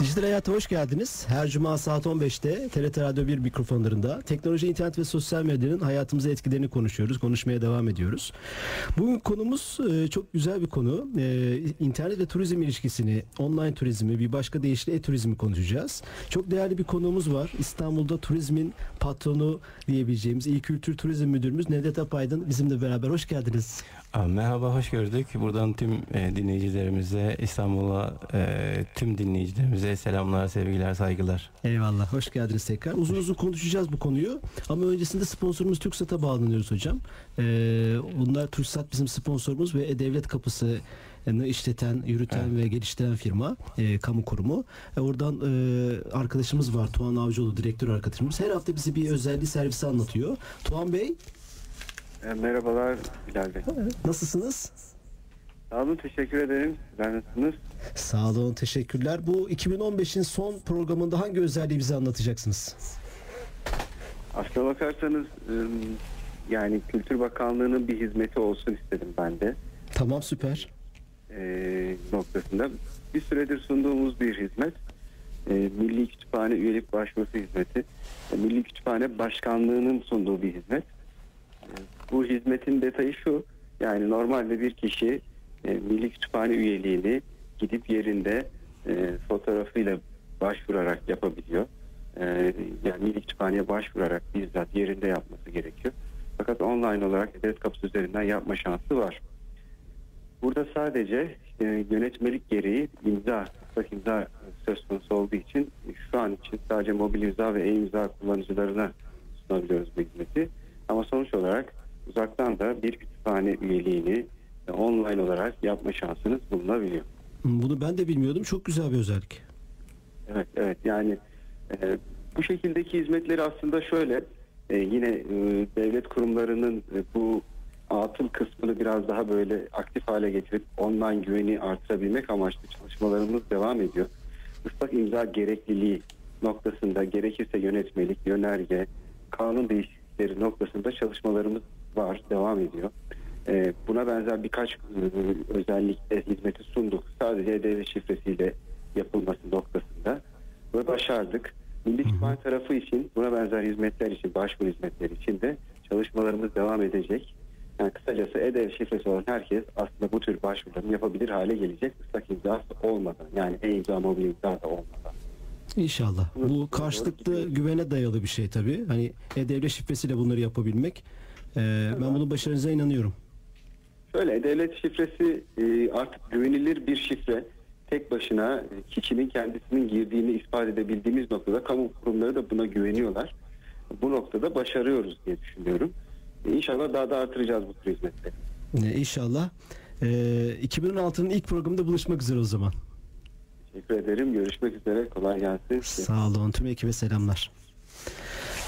Dijital Hayat'a hoş geldiniz. Her cuma saat 15'te TRT Radyo 1 mikrofonlarında teknoloji, internet ve sosyal medyanın hayatımıza etkilerini konuşuyoruz. Konuşmaya devam ediyoruz. Bugün konumuz e, çok güzel bir konu. E, internet ve turizm ilişkisini, online turizmi, bir başka deyişle e-turizmi konuşacağız. Çok değerli bir konuğumuz var. İstanbul'da turizmin patronu diyebileceğimiz İl Kültür Turizm Müdürümüz Nevdet Apaydın bizimle beraber. Hoş geldiniz. Merhaba, hoş gördük. Buradan tüm e, dinleyicilerimize, İstanbul'a e, tüm dinleyicilerimize selamlar, sevgiler, saygılar. Eyvallah, hoş geldiniz tekrar. Uzun uzun konuşacağız bu konuyu. Ama öncesinde sponsorumuz TürkSat'a bağlanıyoruz hocam. E, bunlar TürkSat bizim sponsorumuz ve devlet kapısı işleten, yürüten evet. ve geliştiren firma, e, kamu kurumu. E, oradan e, arkadaşımız var, Tuğan Avcıoğlu, direktör arkadaşımız. Her hafta bize bir özelliği servisi anlatıyor. Tuğan Bey. E, merhabalar Bilal Bey. Nasılsınız? Sağ olun, teşekkür ederim. Sizler nasılsınız? Sağ olun, teşekkürler. Bu 2015'in son programında hangi özelliği bize anlatacaksınız? Aslına bakarsanız yani Kültür Bakanlığı'nın bir hizmeti olsun istedim ben de. Tamam, süper. E, noktasında bir süredir sunduğumuz bir hizmet. E, Milli Kütüphane Üyelik Başvurusu Hizmeti. E, Milli Kütüphane Başkanlığı'nın sunduğu bir hizmet. E, bu hizmetin detayı şu. Yani normalde bir kişi e, Milli Kütüphane üyeliğini gidip yerinde e, fotoğrafıyla başvurarak yapabiliyor. E, yani Milli Kütüphane'ye başvurarak bizzat yerinde yapması gerekiyor. Fakat online olarak devlet kapısı üzerinden yapma şansı var. Burada sadece işte yönetmelik gereği imza, ıslak imza söz konusu olduğu için şu an için sadece mobil imza ve e-imza kullanıcılarına sunabiliyoruz bu hizmeti. Ama sonuç olarak uzaktan da bir kütüphane üyeliğini online olarak yapma şansınız bulunabiliyor. Bunu ben de bilmiyordum. Çok güzel bir özellik. Evet, evet. Yani e, bu şekildeki hizmetleri aslında şöyle e, yine e, devlet kurumlarının e, bu atıl kısmını biraz daha böyle aktif hale getirip online güveni artırabilmek amaçlı çalışmalarımız devam ediyor. Islak imza gerekliliği noktasında gerekirse yönetmelik, yönerge, kanun değişiklikleri noktasında çalışmalarımız var, devam ediyor. Ee, buna benzer birkaç e, özellikle hizmeti sunduk. Sadece devlet şifresiyle yapılması noktasında ve başardık. Milli Kütüphane tarafı için buna benzer hizmetler için, başvuru hizmetleri için de çalışmalarımız devam edecek. Yani kısacası EDV şifresi olan herkes aslında bu tür başvurularını yapabilir hale gelecek ıslak imzası olmadan yani e-imza mobil imza da olmadan. İnşallah. Bu karşılıklı güvene dayalı bir şey tabii. Hani e-devlet şifresiyle bunları yapabilmek. Ee, ben bunun başarınıza inanıyorum. Şöyle devlet şifresi e, artık güvenilir bir şifre. Tek başına e, kişinin kendisinin girdiğini ispat edebildiğimiz noktada kamu kurumları da buna güveniyorlar. Bu noktada başarıyoruz diye düşünüyorum. İnşallah daha da artıracağız bu tür hizmetleri. İnşallah. Ee, 2016'nın ilk programında buluşmak üzere o zaman. Teşekkür ederim. Görüşmek üzere. Kolay gelsin. Sağ olun. Tüm ekibe selamlar.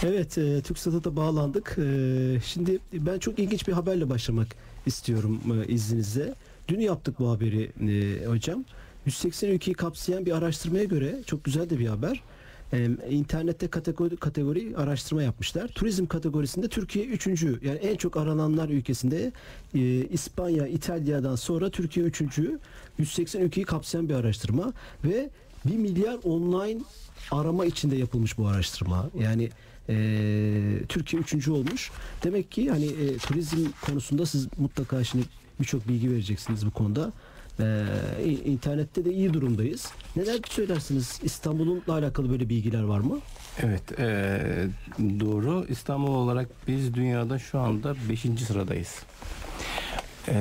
Evet, e, TürkSat'a da bağlandık. E, şimdi ben çok ilginç bir haberle başlamak istiyorum e, izninizle. Dün yaptık bu haberi e, hocam. 180 ülkeyi kapsayan bir araştırmaya göre çok güzel de bir haber. Ee, internette kategori, kategori araştırma yapmışlar. Turizm kategorisinde Türkiye üçüncü. Yani en çok arananlar ülkesinde e, İspanya, İtalya'dan sonra Türkiye üçüncü. 180 ülkeyi kapsayan bir araştırma ve 1 milyar online arama içinde yapılmış bu araştırma. Yani e, Türkiye üçüncü olmuş. Demek ki hani e, turizm konusunda siz mutlaka şimdi birçok bilgi vereceksiniz bu konuda. Ee, internette de iyi durumdayız. Neler söylersiniz? İstanbul'unla alakalı böyle bilgiler var mı? Evet, e, doğru. İstanbul olarak biz dünyada şu anda 5. sıradayız. E,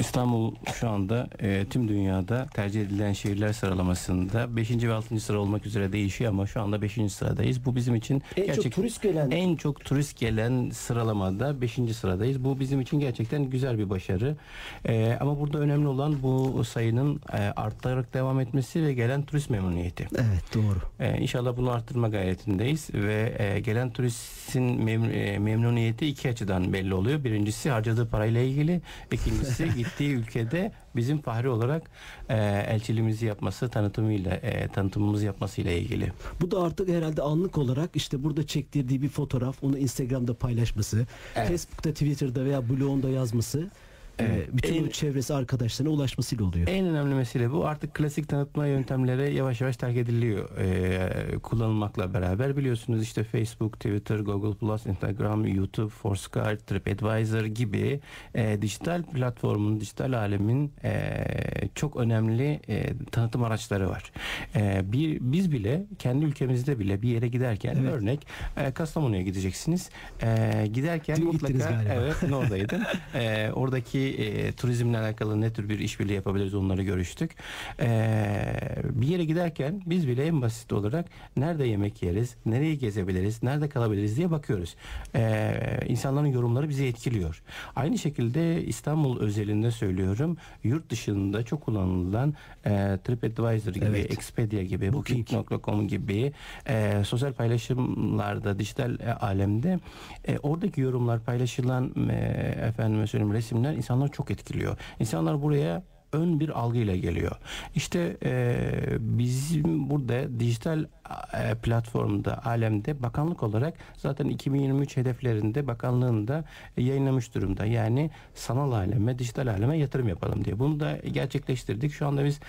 İstanbul şu anda e, tüm dünyada tercih edilen şehirler sıralamasında 5. ve 6. sıra olmak üzere değişiyor ama şu anda 5. sıradayız. Bu bizim için En gerçek çok turist gelen en çok turist gelen sıralamada 5. sıradayız. Bu bizim için gerçekten güzel bir başarı. Ee, ama burada önemli olan bu sayının e, artarak devam etmesi ve gelen turist memnuniyeti. Evet doğru. Ee, inşallah bunu arttırma gayretindeyiz ve e, gelen turistin mem- e, memnuniyeti iki açıdan belli oluyor. Birincisi harcadığı parayla ilgili, ikincisi gittiği ülkede bizim fahri olarak e, elçiliğimizi yapması, tanıtımıyla, e, tanıtımımızı yapmasıyla ilgili. Bu da artık herhalde anlık olarak işte burada çektirdiği bir fotoğraf onu Instagram'da paylaşması, Evet. Facebook'ta, Twitter'da veya blogunda yazması Evet. bütün En- çevresi arkadaşlarına ulaşmasıyla oluyor. En önemli mesele bu. Artık klasik tanıtma yöntemleri yavaş yavaş terk ediliyor e, kullanılmakla beraber. Biliyorsunuz işte Facebook, Twitter, Google+, Instagram, YouTube, Foursquare, TripAdvisor gibi e, dijital platformun, dijital alemin e, çok önemli e, tanıtım araçları var. E, bir, biz bile kendi ülkemizde bile bir yere giderken Evet. örnek e, Kastamonu'ya gideceksiniz. E, giderken Dün mutlaka evet oradaydım. E, oradaki e, turizmle alakalı ne tür bir işbirliği yapabiliriz onları görüştük. E, bir yere giderken biz bile en basit olarak nerede yemek yeriz, nereyi gezebiliriz, nerede kalabiliriz diye bakıyoruz. E, insanların yorumları bizi etkiliyor. Aynı şekilde İstanbul özelinde söylüyorum. Yurt dışında çok kullanılan e, TripAdvisor gibi, Evet. Expedia gibi, Booking. Booking.com gibi e, sosyal paylaşımlarda, dijital e, alemde e, oradaki yorumlar, paylaşılan e, efendime söyleyeyim resimler insanları çok etkiliyor. İnsanlar buraya ön bir algıyla geliyor. İşte e, bizim burada dijital e, platformda, alemde bakanlık olarak zaten 2023 hedeflerinde bakanlığın da yayınlamış durumda. Yani sanal aleme, dijital aleme yatırım yapalım diye. Bunu da gerçekleştirdik. Şu anda biz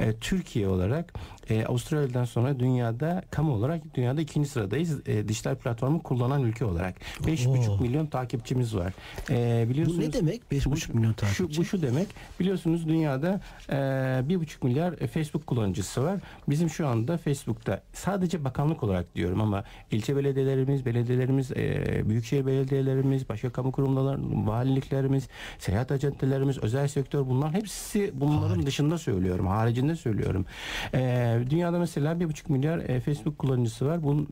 e, Türkiye olarak e, Avustralya'dan sonra dünyada kamu olarak dünyada ikinci sıradayız. E, dijital platformu kullanan ülke olarak. 5,5 Oo. milyon takipçimiz var. E, biliyorsunuz Bu ne demek? 5,5 milyon takipçi. şu, bu şu demek. Biliyorsunuz dünyada e, bir buçuk milyar e, Facebook kullanıcısı var. Bizim şu anda Facebook'ta sadece bakanlık olarak diyorum ama ilçe belediyelerimiz, belediyelerimiz, e, büyükşehir belediyelerimiz, başka kamu kurumları, valiliklerimiz, seyahat acentelerimiz, özel sektör bunlar hepsi bunların dışında söylüyorum. Haricinde söylüyorum. Dünyada mesela bir buçuk milyar Facebook kullanıcısı var. Bunun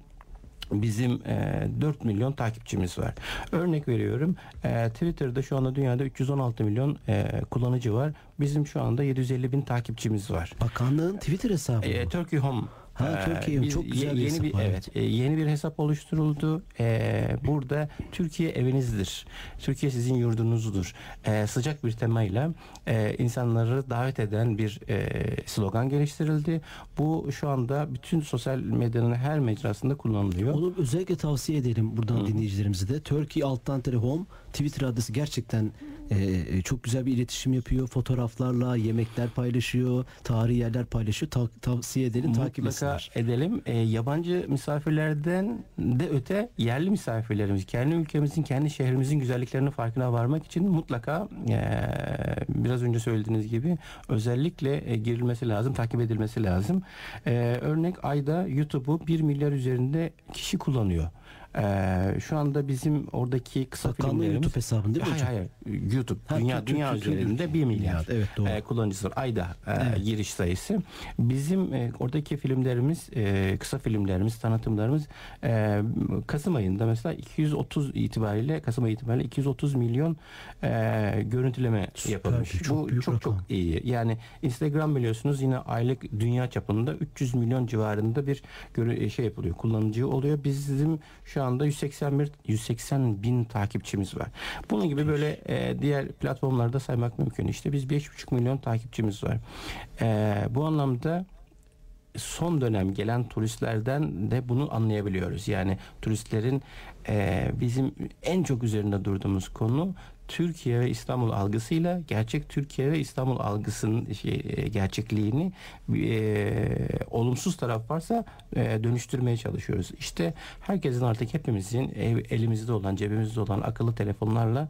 Bizim e, 4 milyon takipçimiz var. Örnek veriyorum. e, Twitter'da şu anda dünyada 316 milyon e, kullanıcı var. Bizim şu anda 750 bin takipçimiz var. Bakanlığın Twitter hesabı E, mı? Turkey Home. Ha, e, Turkey Home. biz Çok güzel bir yeni hesap bir var, evet, e, yeni bir hesap oluşturuldu. E, burada Türkiye evinizdir. Türkiye sizin yurdunuzdur. E, sıcak bir temayla e, insanları davet eden bir e, slogan geliştirildi. Bu şu anda bütün sosyal medyanın her mecrasında kullanılıyor. Onu özellikle tavsiye edelim buradan dinleyicilerimize de. Turkey alttan home Twitter adresi gerçekten e, çok güzel bir iletişim yapıyor. Fotoğraflarla yemekler paylaşıyor, tarihi yerler paylaşıyor. Ta- tavsiye edelim, takip Mutlaka etsinler. edelim. E, yabancı misafirlerden de öte yerli misafirlerimiz, kendi ülkemizin, kendi şehrimizin güzelliklerinin farkına varmak için mutlaka e, biraz önce söylediğiniz gibi özellikle e, girilmesi lazım, takip edilmesi lazım. E, örnek ayda YouTube'u 1 milyar üzerinde kişi kullanıyor. E, şu anda bizim oradaki kısa Bakanlığın filmlerimiz YouTube hesabında değil mi hayır, hocam? hayır. YouTube. Ha, dünya dünya üzerinde 1 milyar. Evet doğru. e, kullanıcısı var. Ayda e, Evet. giriş sayısı. Bizim e, oradaki filmlerimiz, e, kısa filmlerimiz, tanıtımlarımız e, Kasım ayında mesela 230 itibariyle Kasım ayı itibariyle 230 milyon e, görüntüleme Süper, yapılmış. çok Bu çok rakam. çok iyi. Yani Instagram biliyorsunuz yine aylık dünya çapında 300 milyon civarında bir şey yapılıyor. Kullanıcı oluyor. Bizim şu anda 181 180 bin takipçimiz var. Bunun gibi böyle e, diğer platformlarda saymak mümkün. İşte biz 5,5 milyon takipçimiz var. E, bu anlamda son dönem gelen turistlerden de bunu anlayabiliyoruz. Yani turistlerin e, bizim en çok üzerinde durduğumuz konu Türkiye ve İstanbul algısıyla gerçek Türkiye ve İstanbul algısının şey, e, gerçekliğini e, olumsuz taraf varsa e, dönüştürmeye çalışıyoruz. İşte herkesin artık hepimizin ev, elimizde olan cebimizde olan akıllı telefonlarla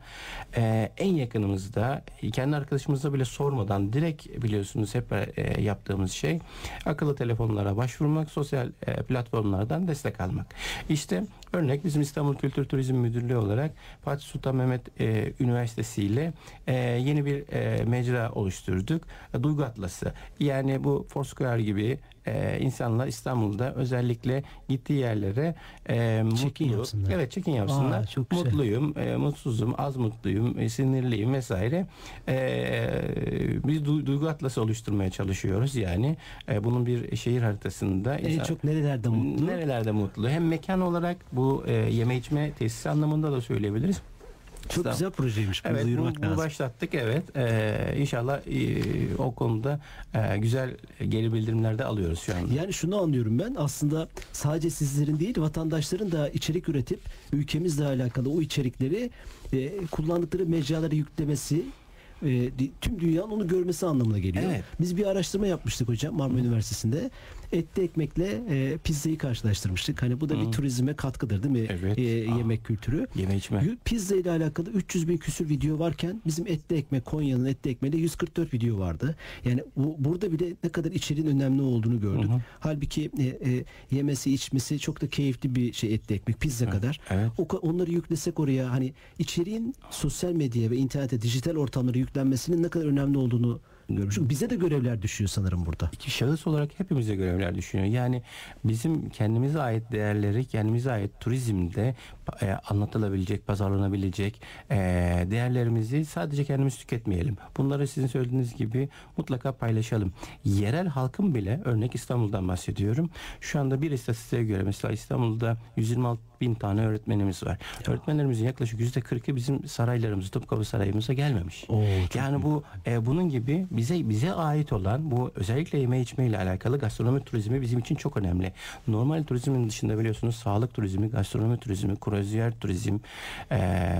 e, en yakınımızda kendi arkadaşımıza bile sormadan direkt biliyorsunuz hep e, yaptığımız şey akıllı telefonlara başvurmak sosyal e, platformlardan destek almak. İşte Örnek bizim İstanbul Kültür Turizm Müdürlüğü olarak Fatih Sultan Mehmet e, Üniversitesi ile e, yeni bir e, mecra oluşturduk. E, Duygu Atlası. Yani bu Foursquare gibi e, insanlar İstanbul'da özellikle gittiği yerlere e, mutlu, yapsınlar. evet check-in yapsınlar. Aa, çok güzel. Mutluyum, e, mutsuzum, az mutluyum, e, sinirliyim vesaire. E, biz du- duygu atlası oluşturmaya çalışıyoruz. Yani e, bunun bir şehir haritasında En insan- çok nerelerde mutlu? Nerelerde mutlu? Hem mekan olarak bu e, yeme içme tesisi anlamında da söyleyebiliriz. Çok güzel projeymiş. Bunu Evet duyurmak bunu lazım. başlattık evet. E, inşallah e, o konuda e, güzel geri bildirimler de alıyoruz şu anda. Yani şunu anlıyorum ben aslında sadece sizlerin değil vatandaşların da içerik üretip ülkemizle alakalı o içerikleri e, kullandıkları mecralara yüklemesi e, tüm dünyanın onu görmesi anlamına geliyor. Evet. Biz bir araştırma yapmıştık hocam Marmara Üniversitesi'nde. Etli ekmekle e, pizzayı karşılaştırmıştık. Hani bu da bir turizme katkıdır değil mi? Evet. E, Aa. yemek kültürü. Yeme içme. Pizza ile alakalı 300 bin küsür video varken bizim etli ekmek Konya'nın etli ekmeğinde 144 video vardı. Yani bu, burada bile ne kadar içeriğin önemli olduğunu gördük. Hı hı. Halbuki e, e, yemesi içmesi çok da keyifli bir şey etli ekmek pizza kadar. evet. O, onları yüklesek oraya hani içeriğin sosyal medya ve internete dijital ortamlara yüklenmesinin ne kadar önemli olduğunu Çünkü bize de görevler düşüyor sanırım burada. İki şahıs olarak hepimize görevler düşünüyor. Yani bizim kendimize ait değerleri, kendimize ait turizmde e, anlatılabilecek, pazarlanabilecek e, değerlerimizi sadece kendimiz tüketmeyelim. Bunları sizin söylediğiniz gibi mutlaka paylaşalım. Yerel halkın bile, örnek İstanbul'dan bahsediyorum. Şu anda bir istatistiğe göre mesela İstanbul'da 126 bin tane öğretmenimiz var. Öğretmenlerimizin yaklaşık yüzde 40'ı bizim saraylarımız, Topkapı Sarayımıza gelmemiş. Oo, yani bu e, bunun gibi bize bize ait olan bu özellikle yeme içme ile alakalı gastronomi turizmi bizim için çok önemli. Normal turizmin dışında biliyorsunuz sağlık turizmi, gastronomi turizmi, kruvaziyer turizm, e,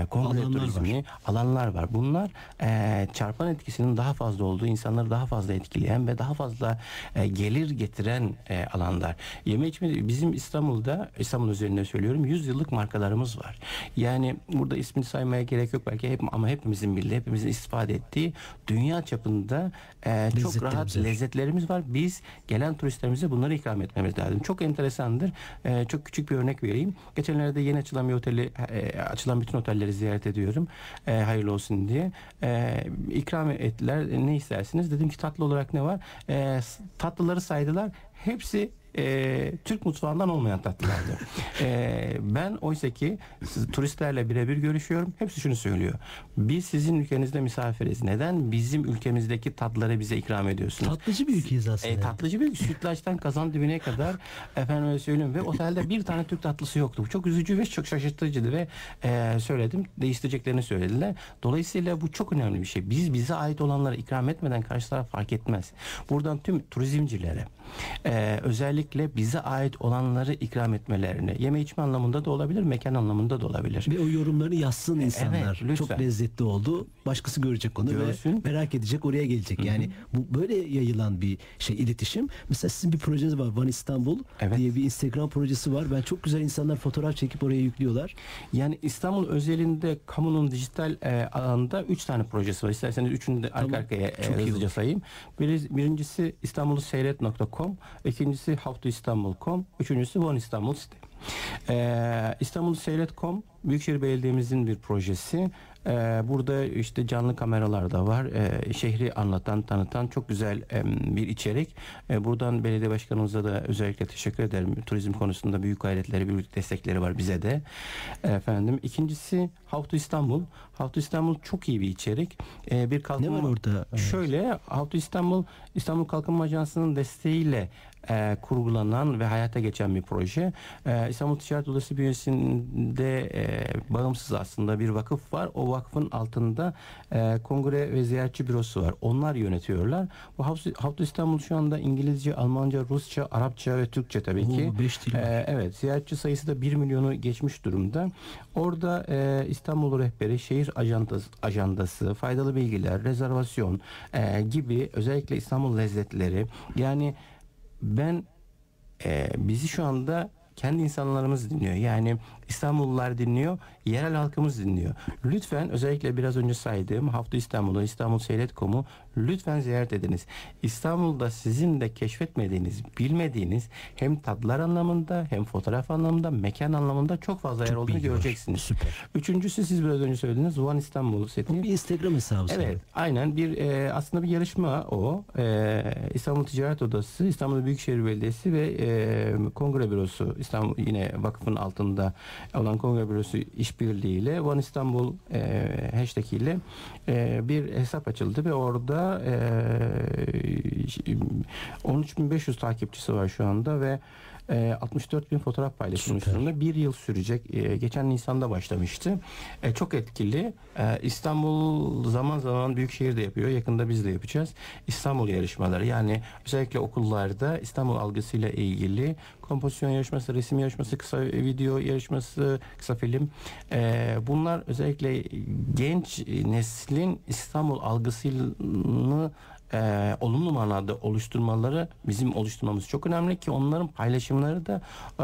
kongre Alanlar turizmi alanlar var. Bunlar e, çarpan etkisinin daha fazla olduğu, insanları daha fazla etkileyen ve daha fazla e, gelir getiren e, alanlar. Yeme içme bizim İstanbul'da İstanbul üzerinde söylüyorum 100 yıllık markalarımız var. Yani burada ismini saymaya gerek yok belki hep ama hepimizin bildiği, hepimizin istifade ettiği dünya çapında e, çok rahat Lezzetlerimiz var. Biz gelen turistlerimize bunları ikram etmemiz lazım. Çok enteresandır. E, çok küçük bir örnek vereyim. Geçenlerde yeni açılan bir oteli, e, açılan bütün otelleri ziyaret ediyorum. E, hayırlı olsun diye. E, ikram ettiler. E, ne istersiniz? Dedim ki tatlı olarak ne var? E, tatlıları saydılar. Hepsi e, Türk mutfağından olmayan tatlılardı. E, ben oysa ki turistlerle birebir görüşüyorum. Hepsi şunu söylüyor. Biz sizin ülkenizde misafiriz. Neden bizim ülkemizdeki tatlıları bize ikram ediyorsunuz? Tatlıcı bir ülkeyiz aslında. E, tatlıcı bir sütlaçtan kazan dibine kadar efendim söyleyeyim ve otelde bir tane Türk tatlısı yoktu. Bu çok üzücü ve çok şaşırtıcıydı ve e, söyledim değiştireceklerini söylediler. Dolayısıyla bu çok önemli bir şey. Biz bize ait olanları ikram etmeden karşı taraf fark etmez. Buradan tüm turizmcilere e, özellikle bize ait olanları ikram etmelerini yeme içme anlamında da olabilir, mekan anlamında da olabilir. Ve o yorumlarını yazsın insanlar. lütfen. Çok lezzetli oldu. Başkası görecek onu Görsün. ve merak edecek oraya gelecek. Yani bu böyle yayılan bir şey iletişim. Mesela sizin bir projeniz var Van İstanbul Evet. diye bir Instagram projesi var. Ben çok güzel insanlar fotoğraf çekip oraya yüklüyorlar. Yani İstanbul özelinde kamunun dijital e, alanda 3 tane projesi var. İsterseniz üçünü de arka Tamam. arkaya e, hızlıca sayayım. Biri, birincisi İstanbul'u ikincisi howtoistanbul.com, üçüncüsü One İstanbul City. Ee, İstanbul Seyret.com Büyükşehir Belediye'mizin bir projesi. Ee, burada işte canlı kameralar da var. Ee, şehri anlatan, tanıtan çok güzel em, bir içerik. Ee, buradan belediye başkanımıza da özellikle teşekkür ederim. Turizm konusunda büyük gayretleri, büyük destekleri var bize de. Efendim, ikincisi How İstanbul. How to İstanbul çok iyi bir içerik. Ee, bir kalkınma var orada? Evet. Şöyle How to İstanbul İstanbul Kalkınma Ajansı'nın desteğiyle e, kurgulanan ve hayata geçen bir proje. E, İstanbul Ticaret Odası bünyesinde e, bağımsız aslında bir vakıf var. O vakfın altında e, kongre ve ziyaretçi bürosu var. Onlar yönetiyorlar. Bu to İstanbul şu anda İngilizce, Almanca, Rusça, Arapça ve Türkçe tabii ki. Oo, beş dil. E, evet, ziyaretçi sayısı da 1 milyonu geçmiş durumda. Orada e, İstanbul rehberi, şehir ajandası, ajandası faydalı bilgiler, rezervasyon e, gibi özellikle İstanbul lezzetleri. Yani ben e, bizi şu anda kendi insanlarımız dinliyor. Yani İstanbullular dinliyor, yerel halkımız dinliyor. Lütfen özellikle biraz önce saydığım Hafta İstanbul'u, İstanbul Seyret.com'u lütfen ziyaret ediniz. İstanbul'da sizin de keşfetmediğiniz, bilmediğiniz hem tatlar anlamında hem fotoğraf anlamında, mekan anlamında çok fazla yer olduğunu göreceksiniz. Süper. Üçüncüsü siz biraz önce söylediğiniz One İstanbul seti. Bir Instagram hesabı Evet, sanırım. aynen bir e, aslında bir yarışma o. E, İstanbul Ticaret Odası, İstanbul Büyükşehir Belediyesi ve e, Kongre Bürosu, İstanbul yine vakıfın altında olan Kongre Bürosu işbirliğiyle One İstanbul e, hashtag ile e, bir hesap açıldı ve orada e, 13.500 takipçisi var şu anda ve e, 64 bin fotoğraf paylaşılmış Süper. durumda. Bir yıl sürecek. E, geçen Nisan'da başlamıştı. E, çok etkili. E, İstanbul zaman zaman Büyükşehir de yapıyor. Yakında biz de yapacağız. İstanbul yarışmaları yani özellikle okullarda İstanbul algısıyla ilgili kompozisyon yarışması, resim yarışması, kısa video yarışması, kısa film. E, bunlar özellikle genç neslin İstanbul algısını e, olumlu manada oluşturmaları bizim oluşturmamız çok önemli ki onların paylaşımları da e,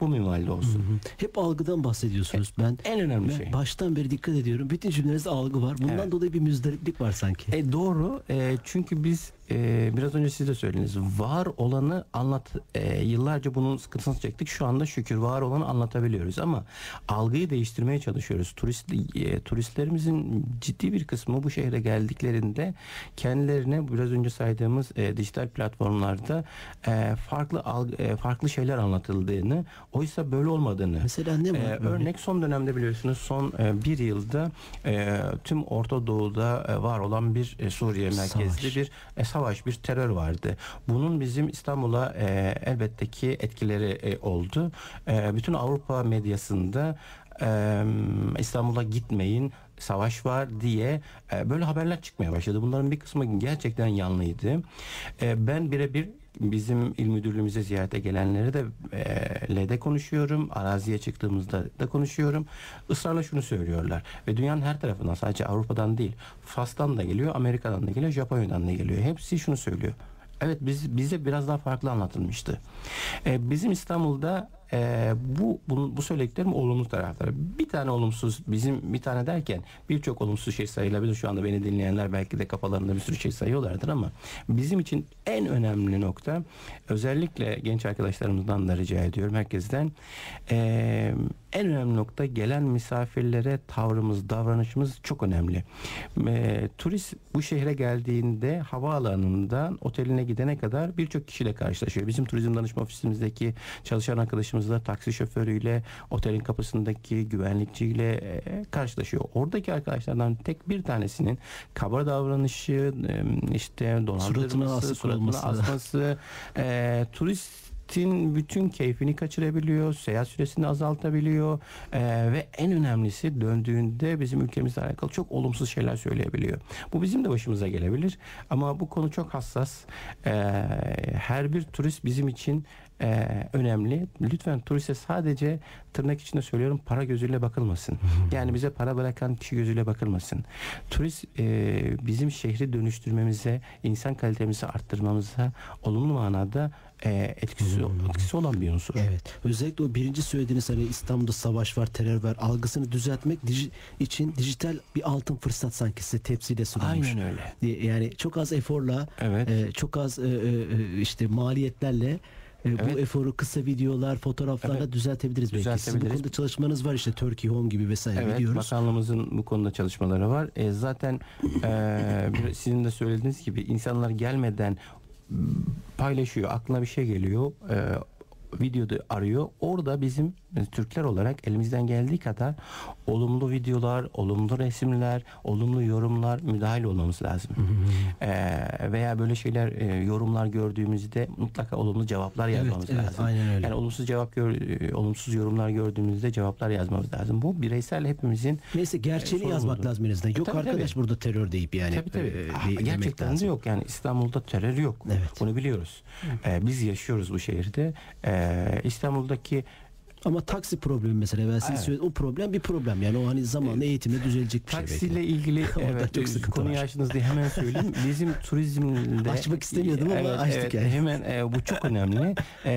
bu minvalde olsun. Hep algıdan bahsediyorsunuz. Ben En önemli ben şey. baştan beri dikkat ediyorum. Bütün cümlenizde algı var. Bundan Evet. dolayı bir müzdariplik var sanki. E, doğru. E, çünkü biz e, biraz önce siz de söylediniz. Var olanı anlat. e, yıllarca bunun sıkıntısını çektik. Şu anda şükür var olanı anlatabiliyoruz ama algıyı değiştirmeye çalışıyoruz. Turist e, turistlerimizin ciddi bir kısmı bu şehre geldiklerinde kendilerine biraz önce saydığımız e, dijital platformlarda e, farklı algı, e, farklı şeyler anlatıldığını, oysa böyle olmadığını. Mesela ne var? Ee, örnek? örnek son dönemde biliyorsunuz son e, bir yılda e, tüm Orta Doğu'da e, var olan bir e, Suriye merkezli Savaş. bir e, savaş, bir terör vardı. Bunun bizim İstanbul'a e, elbette ki etkileri e, oldu. E, bütün Avrupa medyasında e, İstanbul'a gitmeyin savaş var diye e, böyle haberler çıkmaya başladı. Bunların bir kısmı gerçekten yanlıydı. E, ben birebir bizim il müdürlüğümüze ziyarete gelenleri de e, LED'e konuşuyorum. Araziye çıktığımızda da konuşuyorum. Israrla şunu söylüyorlar. Ve dünyanın her tarafından sadece Avrupa'dan değil. Fas'tan da geliyor, Amerika'dan da geliyor, Japonya'dan da geliyor. Hepsi şunu söylüyor. Evet biz bize biraz daha farklı anlatılmıştı. E, bizim İstanbul'da e, bu, bu bu söylediklerim olumlu tarafları. Bir tane olumsuz bizim bir tane derken birçok olumsuz şey sayılabilir. Şu anda beni dinleyenler belki de kafalarında bir sürü şey sayıyorlardır ama bizim için en önemli nokta özellikle genç arkadaşlarımızdan da rica ediyorum herkesten e, en önemli nokta gelen misafirlere tavrımız, davranışımız çok önemli. E, turist bu şehre geldiğinde havaalanından oteline gidene kadar birçok kişiyle karşılaşıyor. Bizim turizm danışma ofisimizdeki çalışan arkadaşımızla taksi şoförüyle, otelin kapısındaki güvenlikçiyle e, karşılaşıyor. Oradaki arkadaşlardan tek bir tanesinin kaba davranışı, e, işte dolandırması, suratına asması, e, turist seyahatin bütün keyfini kaçırabiliyor, seyahat süresini azaltabiliyor e, ve en önemlisi döndüğünde bizim ülkemizle alakalı çok olumsuz şeyler söyleyebiliyor. Bu bizim de başımıza gelebilir ama bu konu çok hassas. E, her bir turist bizim için e, önemli. Lütfen turiste sadece tırnak içinde söylüyorum para gözüyle bakılmasın. Yani bize para bırakan kişi gözüyle bakılmasın. Turist e, bizim şehri dönüştürmemize, insan kalitemizi arttırmamıza olumlu manada e, etkisi, etkisi olan bir unsur. Evet. Özellikle o birinci söylediğiniz hani İstanbul'da savaş var, terör var algısını düzeltmek dij- için dijital bir altın fırsat sanki size tepsiyle sunulmuş. Aynen öyle. E, Yani çok az eforla, Evet. e, çok az e, e, işte maliyetlerle e, bu Evet. eforu kısa videolar, fotoğraflarla Evet. düzeltebiliriz belki. Sizin bu Düzeltebiliriz. konuda çalışmanız var işte Turkey Home gibi vesaire Evet, biliyoruz. bakanlığımızın bu konuda çalışmaları var. E, zaten e, sizin de söylediğiniz gibi insanlar gelmeden paylaşıyor, aklına bir şey geliyor, e, videoda arıyor. Orada bizim e, Türkler olarak elimizden geldiği kadar olumlu videolar, olumlu resimler, olumlu yorumlar müdahil olmamız lazım. E, veya böyle şeyler e, yorumlar gördüğümüzde mutlaka olumlu cevaplar yazmamız evet, lazım. aynen öyle. Yani olumsuz cevap gör, e, olumsuz yorumlar gördüğümüzde cevaplar yazmamız lazım. Bu bireysel hepimizin Neyse gerçeğini E, yazmak lazım en azından. Yok tabii, arkadaş tabii. burada terör deyip yani. tabii tabii. e, de- demek gerçekten de yok. Yani İstanbul'da terör yok. Evet. Bunu biliyoruz. Ee, biz yaşıyoruz bu şehirde. Ee, İstanbul'daki Ama taksi problemi mesela ben size Evet. O problem bir problem. Yani o hani zamanla eğitimle düzelecek bir şey. belki. Taksiyle ilgili evet, çok sıkıntı konuyu var. açtınız diye hemen söyleyeyim. Bizim turizmde Açmak istemiyordum ama evet, açtık evet, yani. Hemen e, bu çok önemli. E,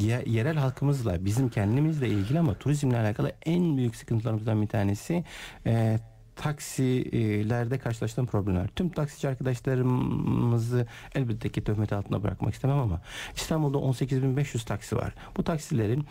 ye- yerel halkımızla bizim kendimizle ilgili ama turizmle alakalı en büyük sıkıntılarımızdan bir tanesi e, taksilerde karşılaştığım problemler. Tüm taksici arkadaşlarımızı elbette ki töhmet altında bırakmak istemem ama İstanbul'da 18.500 taksi var. Bu taksilerin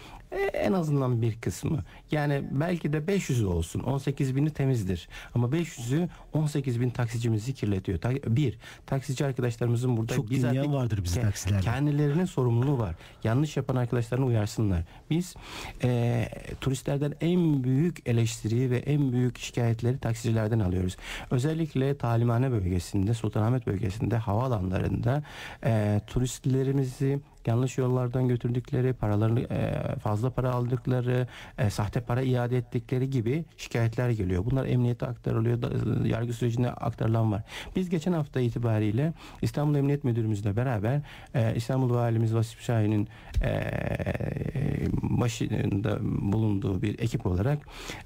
en azından bir kısmı yani belki de 500'ü olsun 18.000'i temizdir ama 500'ü 18.000 taksicimizi kirletiyor. Bir, taksici arkadaşlarımızın burada Çok dinleyen vardır bizim taksilerde. Kendilerinin sorumluluğu var. Yanlış yapan arkadaşlarını uyarsınlar. Biz e, turistlerden en büyük eleştiriyi ve en büyük şikayetleri taksicilerden alıyoruz. Özellikle Talimhane bölgesinde, Sultanahmet bölgesinde, havaalanlarında e, turistlerimizi yanlış yollardan götürdükleri, paralarını e, fazla para aldıkları, e, sahte para iade ettikleri gibi şikayetler geliyor. Bunlar emniyete aktarılıyor, da- yargı sürecine aktarılan var. Biz geçen hafta itibariyle İstanbul Emniyet Müdürümüzle beraber e, İstanbul Valimiz Vasip Şahin'in e, başında bulunduğu bir ekip olarak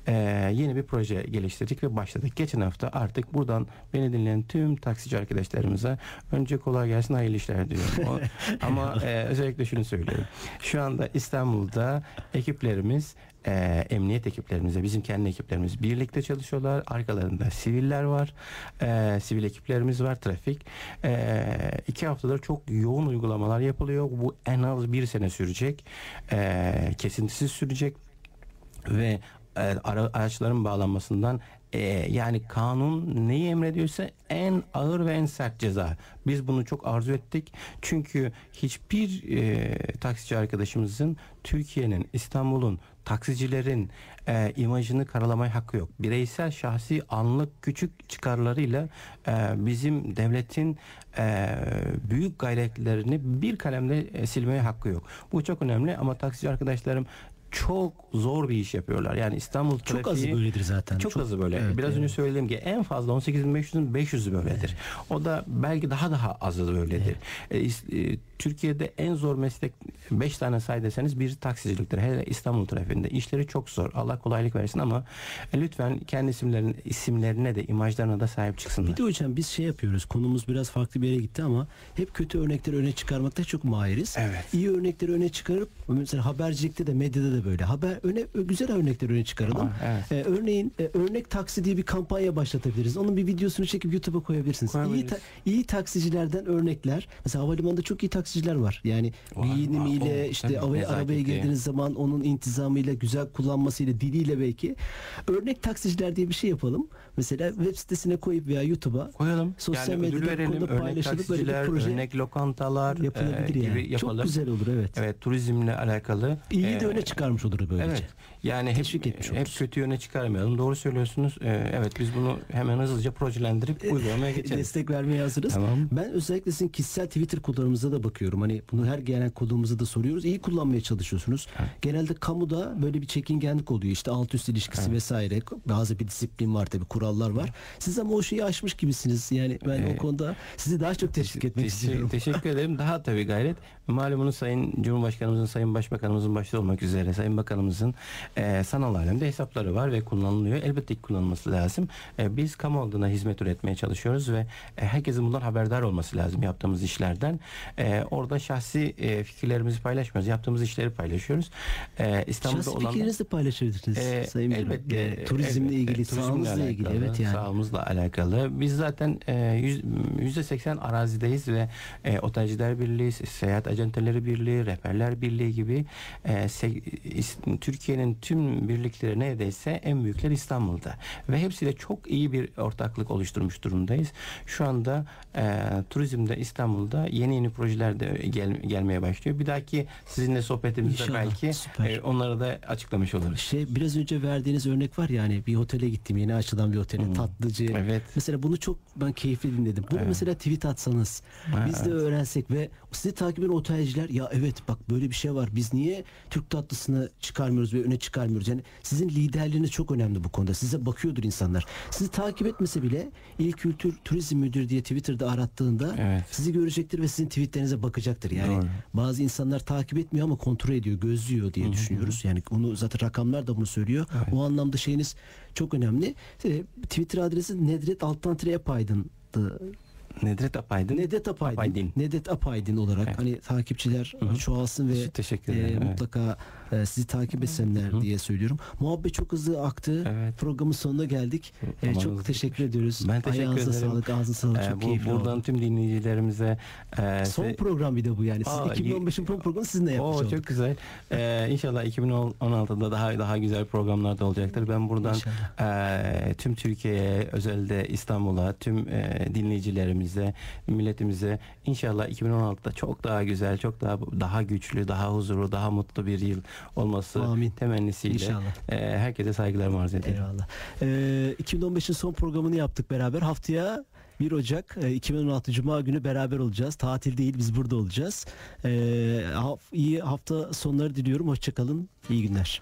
e, yeni bir proje geliştirdik ve başladık. Geçen hafta artık buradan beni dinleyen tüm taksici arkadaşlarımıza önce kolay gelsin hayırlı işler diyorum. O- ama e, özellikle şunu söylüyorum. Şu anda İstanbul'da ekiplerimiz e, emniyet ekiplerimizle bizim kendi ekiplerimiz birlikte çalışıyorlar. Arkalarında siviller var. E, sivil ekiplerimiz var. Trafik. E, iki haftadır çok yoğun uygulamalar yapılıyor. Bu en az bir sene sürecek. E, kesintisiz sürecek ve e, ara, araçların bağlanmasından e, yani kanun neyi emrediyorsa en ağır ve en sert ceza. Biz bunu çok arzu ettik. Çünkü hiçbir e, taksici arkadaşımızın Türkiye'nin, İstanbul'un, taksicilerin e, imajını karalamaya hakkı yok. Bireysel, şahsi, anlık, küçük çıkarlarıyla e, bizim devletin e, büyük gayretlerini bir kalemde e, silmeye hakkı yok. Bu çok önemli ama taksici arkadaşlarım çok zor bir iş yapıyorlar. Yani İstanbul Çok azı trafiği böyledir zaten. çok, azı böyle. Evet, Biraz evet. önce söylediğim gibi en fazla 18.500'ün 500'ü böyledir. O da belki daha daha azı böyledir. E, is- e, Türkiye'de en zor meslek 5 tane say deseniz bir taksiciliktir. Hele İstanbul trafiğinde. işleri çok zor. Allah kolaylık versin ama e, lütfen kendi isimlerin, isimlerine de imajlarına da sahip çıksınlar. Bir de hocam biz şey yapıyoruz. Konumuz biraz farklı bir yere gitti ama hep kötü örnekleri öne çıkarmakta çok mahiriz. Evet. İyi örnekleri öne çıkarıp mesela habercilikte de medyada da böyle. Haber öne güzel örnekleri öne çıkaralım. Aa, evet. Ee, örneğin e, örnek taksi diye bir kampanya başlatabiliriz. Onun bir videosunu çekip YouTube'a koyabilirsiniz. İyi, ta- iyi taksicilerden örnekler. Mesela havalimanında çok iyi taksiciler var. Yani giyinimiyle işte nezaketi. arabaya girdiğiniz zaman onun intizamıyla, güzel kullanmasıyla, diliyle belki. Örnek taksiciler diye bir şey yapalım. Mesela web sitesine koyup veya YouTube'a koyalım. Sosyal yani medyada verelim. Örnek paylaşılıp böyle bir taksiciler, proje örnek lokantalar yapılabilir e, yani. gibi yapalım. Çok güzel olur evet. Evet turizmle alakalı. İyi de e, öne çıkarmış olur böylece. Evet. Yani hep, Teşvik etmiş hep oluruz. kötü yöne çıkarmayalım. Doğru söylüyorsunuz. Ee, evet biz bunu hemen hızlıca projelendirip uygulamaya geçelim. Destek vermeye hazırız. Tamam. Ben özellikle sizin kişisel Twitter kodlarınıza da bakıyorum. Hani bunu her gelen kodumuza da soruyoruz. İyi kullanmaya çalışıyorsunuz. Genelde kamuda böyle bir çekingenlik oluyor. İşte alt üst ilişkisi vesaire. Bazı bir disiplin var tabii kurallar var. Siz ama o şeyi aşmış gibisiniz. Yani ben o Ee, konuda sizi daha çok teşvik etmek Teşekkür- istiyorum. Teşekkür ederim. Daha tabii gayret. Malumunuz Sayın Cumhurbaşkanımızın, Sayın Başbakanımızın başta olmak üzere Sayın Bakanımızın e, sanal alemde hesapları var ve kullanılıyor. Elbette ki kullanılması lazım. E, biz kamu adına hizmet üretmeye çalışıyoruz ve e, herkesin bundan haberdar olması lazım yaptığımız işlerden. E, orada şahsi e, fikirlerimizi paylaşmıyoruz. Yaptığımız işleri paylaşıyoruz. E, İstanbul'da Şahsi olan fikirlerinizi de paylaşabilirsiniz ee, Sayın elbette, Ee, turizmle ilgili, Turizmle sağlığımızla ilgili. Alakalı, Evet yani. Sağlığımızla alakalı. Biz zaten e, yüz- yüzde seksen arazideyiz ve e, Otelciler Birliği, Seyahat Acenteleri Birliği, Rehberler Birliği gibi e, Türkiye'nin tüm birlikleri neredeyse en büyükler İstanbul'da. Ve hepsiyle çok iyi bir ortaklık oluşturmuş durumdayız. Şu anda e, turizmde İstanbul'da yeni yeni projeler de gel- gelmeye başlıyor. Bir dahaki sizinle sohbetimizde İnşallah, belki süper. e, onları da açıklamış oluruz. Şey biraz önce verdiğiniz örnek var ya hani bir otele gittim yeni açılan bir otele tatlıcı. Evet. Mesela bunu çok ben keyifli dinledim. Bunu mesela tweet atsanız Ha, biz de öğrensek ve sizi takip eden otelciler ya evet bak böyle bir şey var. Biz niye Türk tatlısına karşısına çıkarmıyoruz ve öne çıkarmıyoruz. Yani sizin liderliğiniz çok önemli bu konuda. Size bakıyordur insanlar. Sizi takip etmese bile İl Kültür Turizm Müdürü diye Twitter'da arattığında Evet. sizi görecektir ve sizin tweetlerinize bakacaktır. Yani Doğru. bazı insanlar takip etmiyor ama kontrol ediyor, gözlüyor diye düşünüyoruz. Yani onu zaten rakamlar da bunu söylüyor. O anlamda şeyiniz çok önemli. E, Twitter adresi Nedret Altan Apaydın'dı. Nedret Apaydın. Nedet Apaydın. Apaydın. Nedet Apaydın olarak Evet. hani takipçiler çoğalsın ve Teşekkür e, ederim. evet. mutlaka e, sizi takip etsinler diye söylüyorum. Muhabbet çok hızlı aktı. Evet. Programın sonuna geldik. E, çok teşekkür ediyoruz. Ben teşekkür Ayağınıza ederim. sağlık, ağzınıza sağlık. Ee, Çok bu, keyifli buradan oldu. tüm dinleyicilerimize e, Son size- program bir de bu yani. Siz Aa, 2015'in son programı sizinle yapmış Oo, olduk. çok güzel. Ee, inşallah 2016'da daha daha güzel programlar da olacaktır. Ben buradan e, tüm Türkiye'ye, özellikle İstanbul'a, tüm e, dinleyicilerimize, milletimize inşallah 2016'da çok daha güzel, çok daha daha güçlü, daha huzurlu, daha mutlu bir yıl olması Amin. temennisiyle İnşallah. e, herkese saygılarımı arz ederim. Eyvallah. Ee, 2015'in son programını yaptık beraber. Haftaya 1 Ocak e, 2016 Cuma günü beraber olacağız. Tatil değil biz burada olacağız. Ee, iyi hafta sonları diliyorum. Hoşçakalın. İyi günler.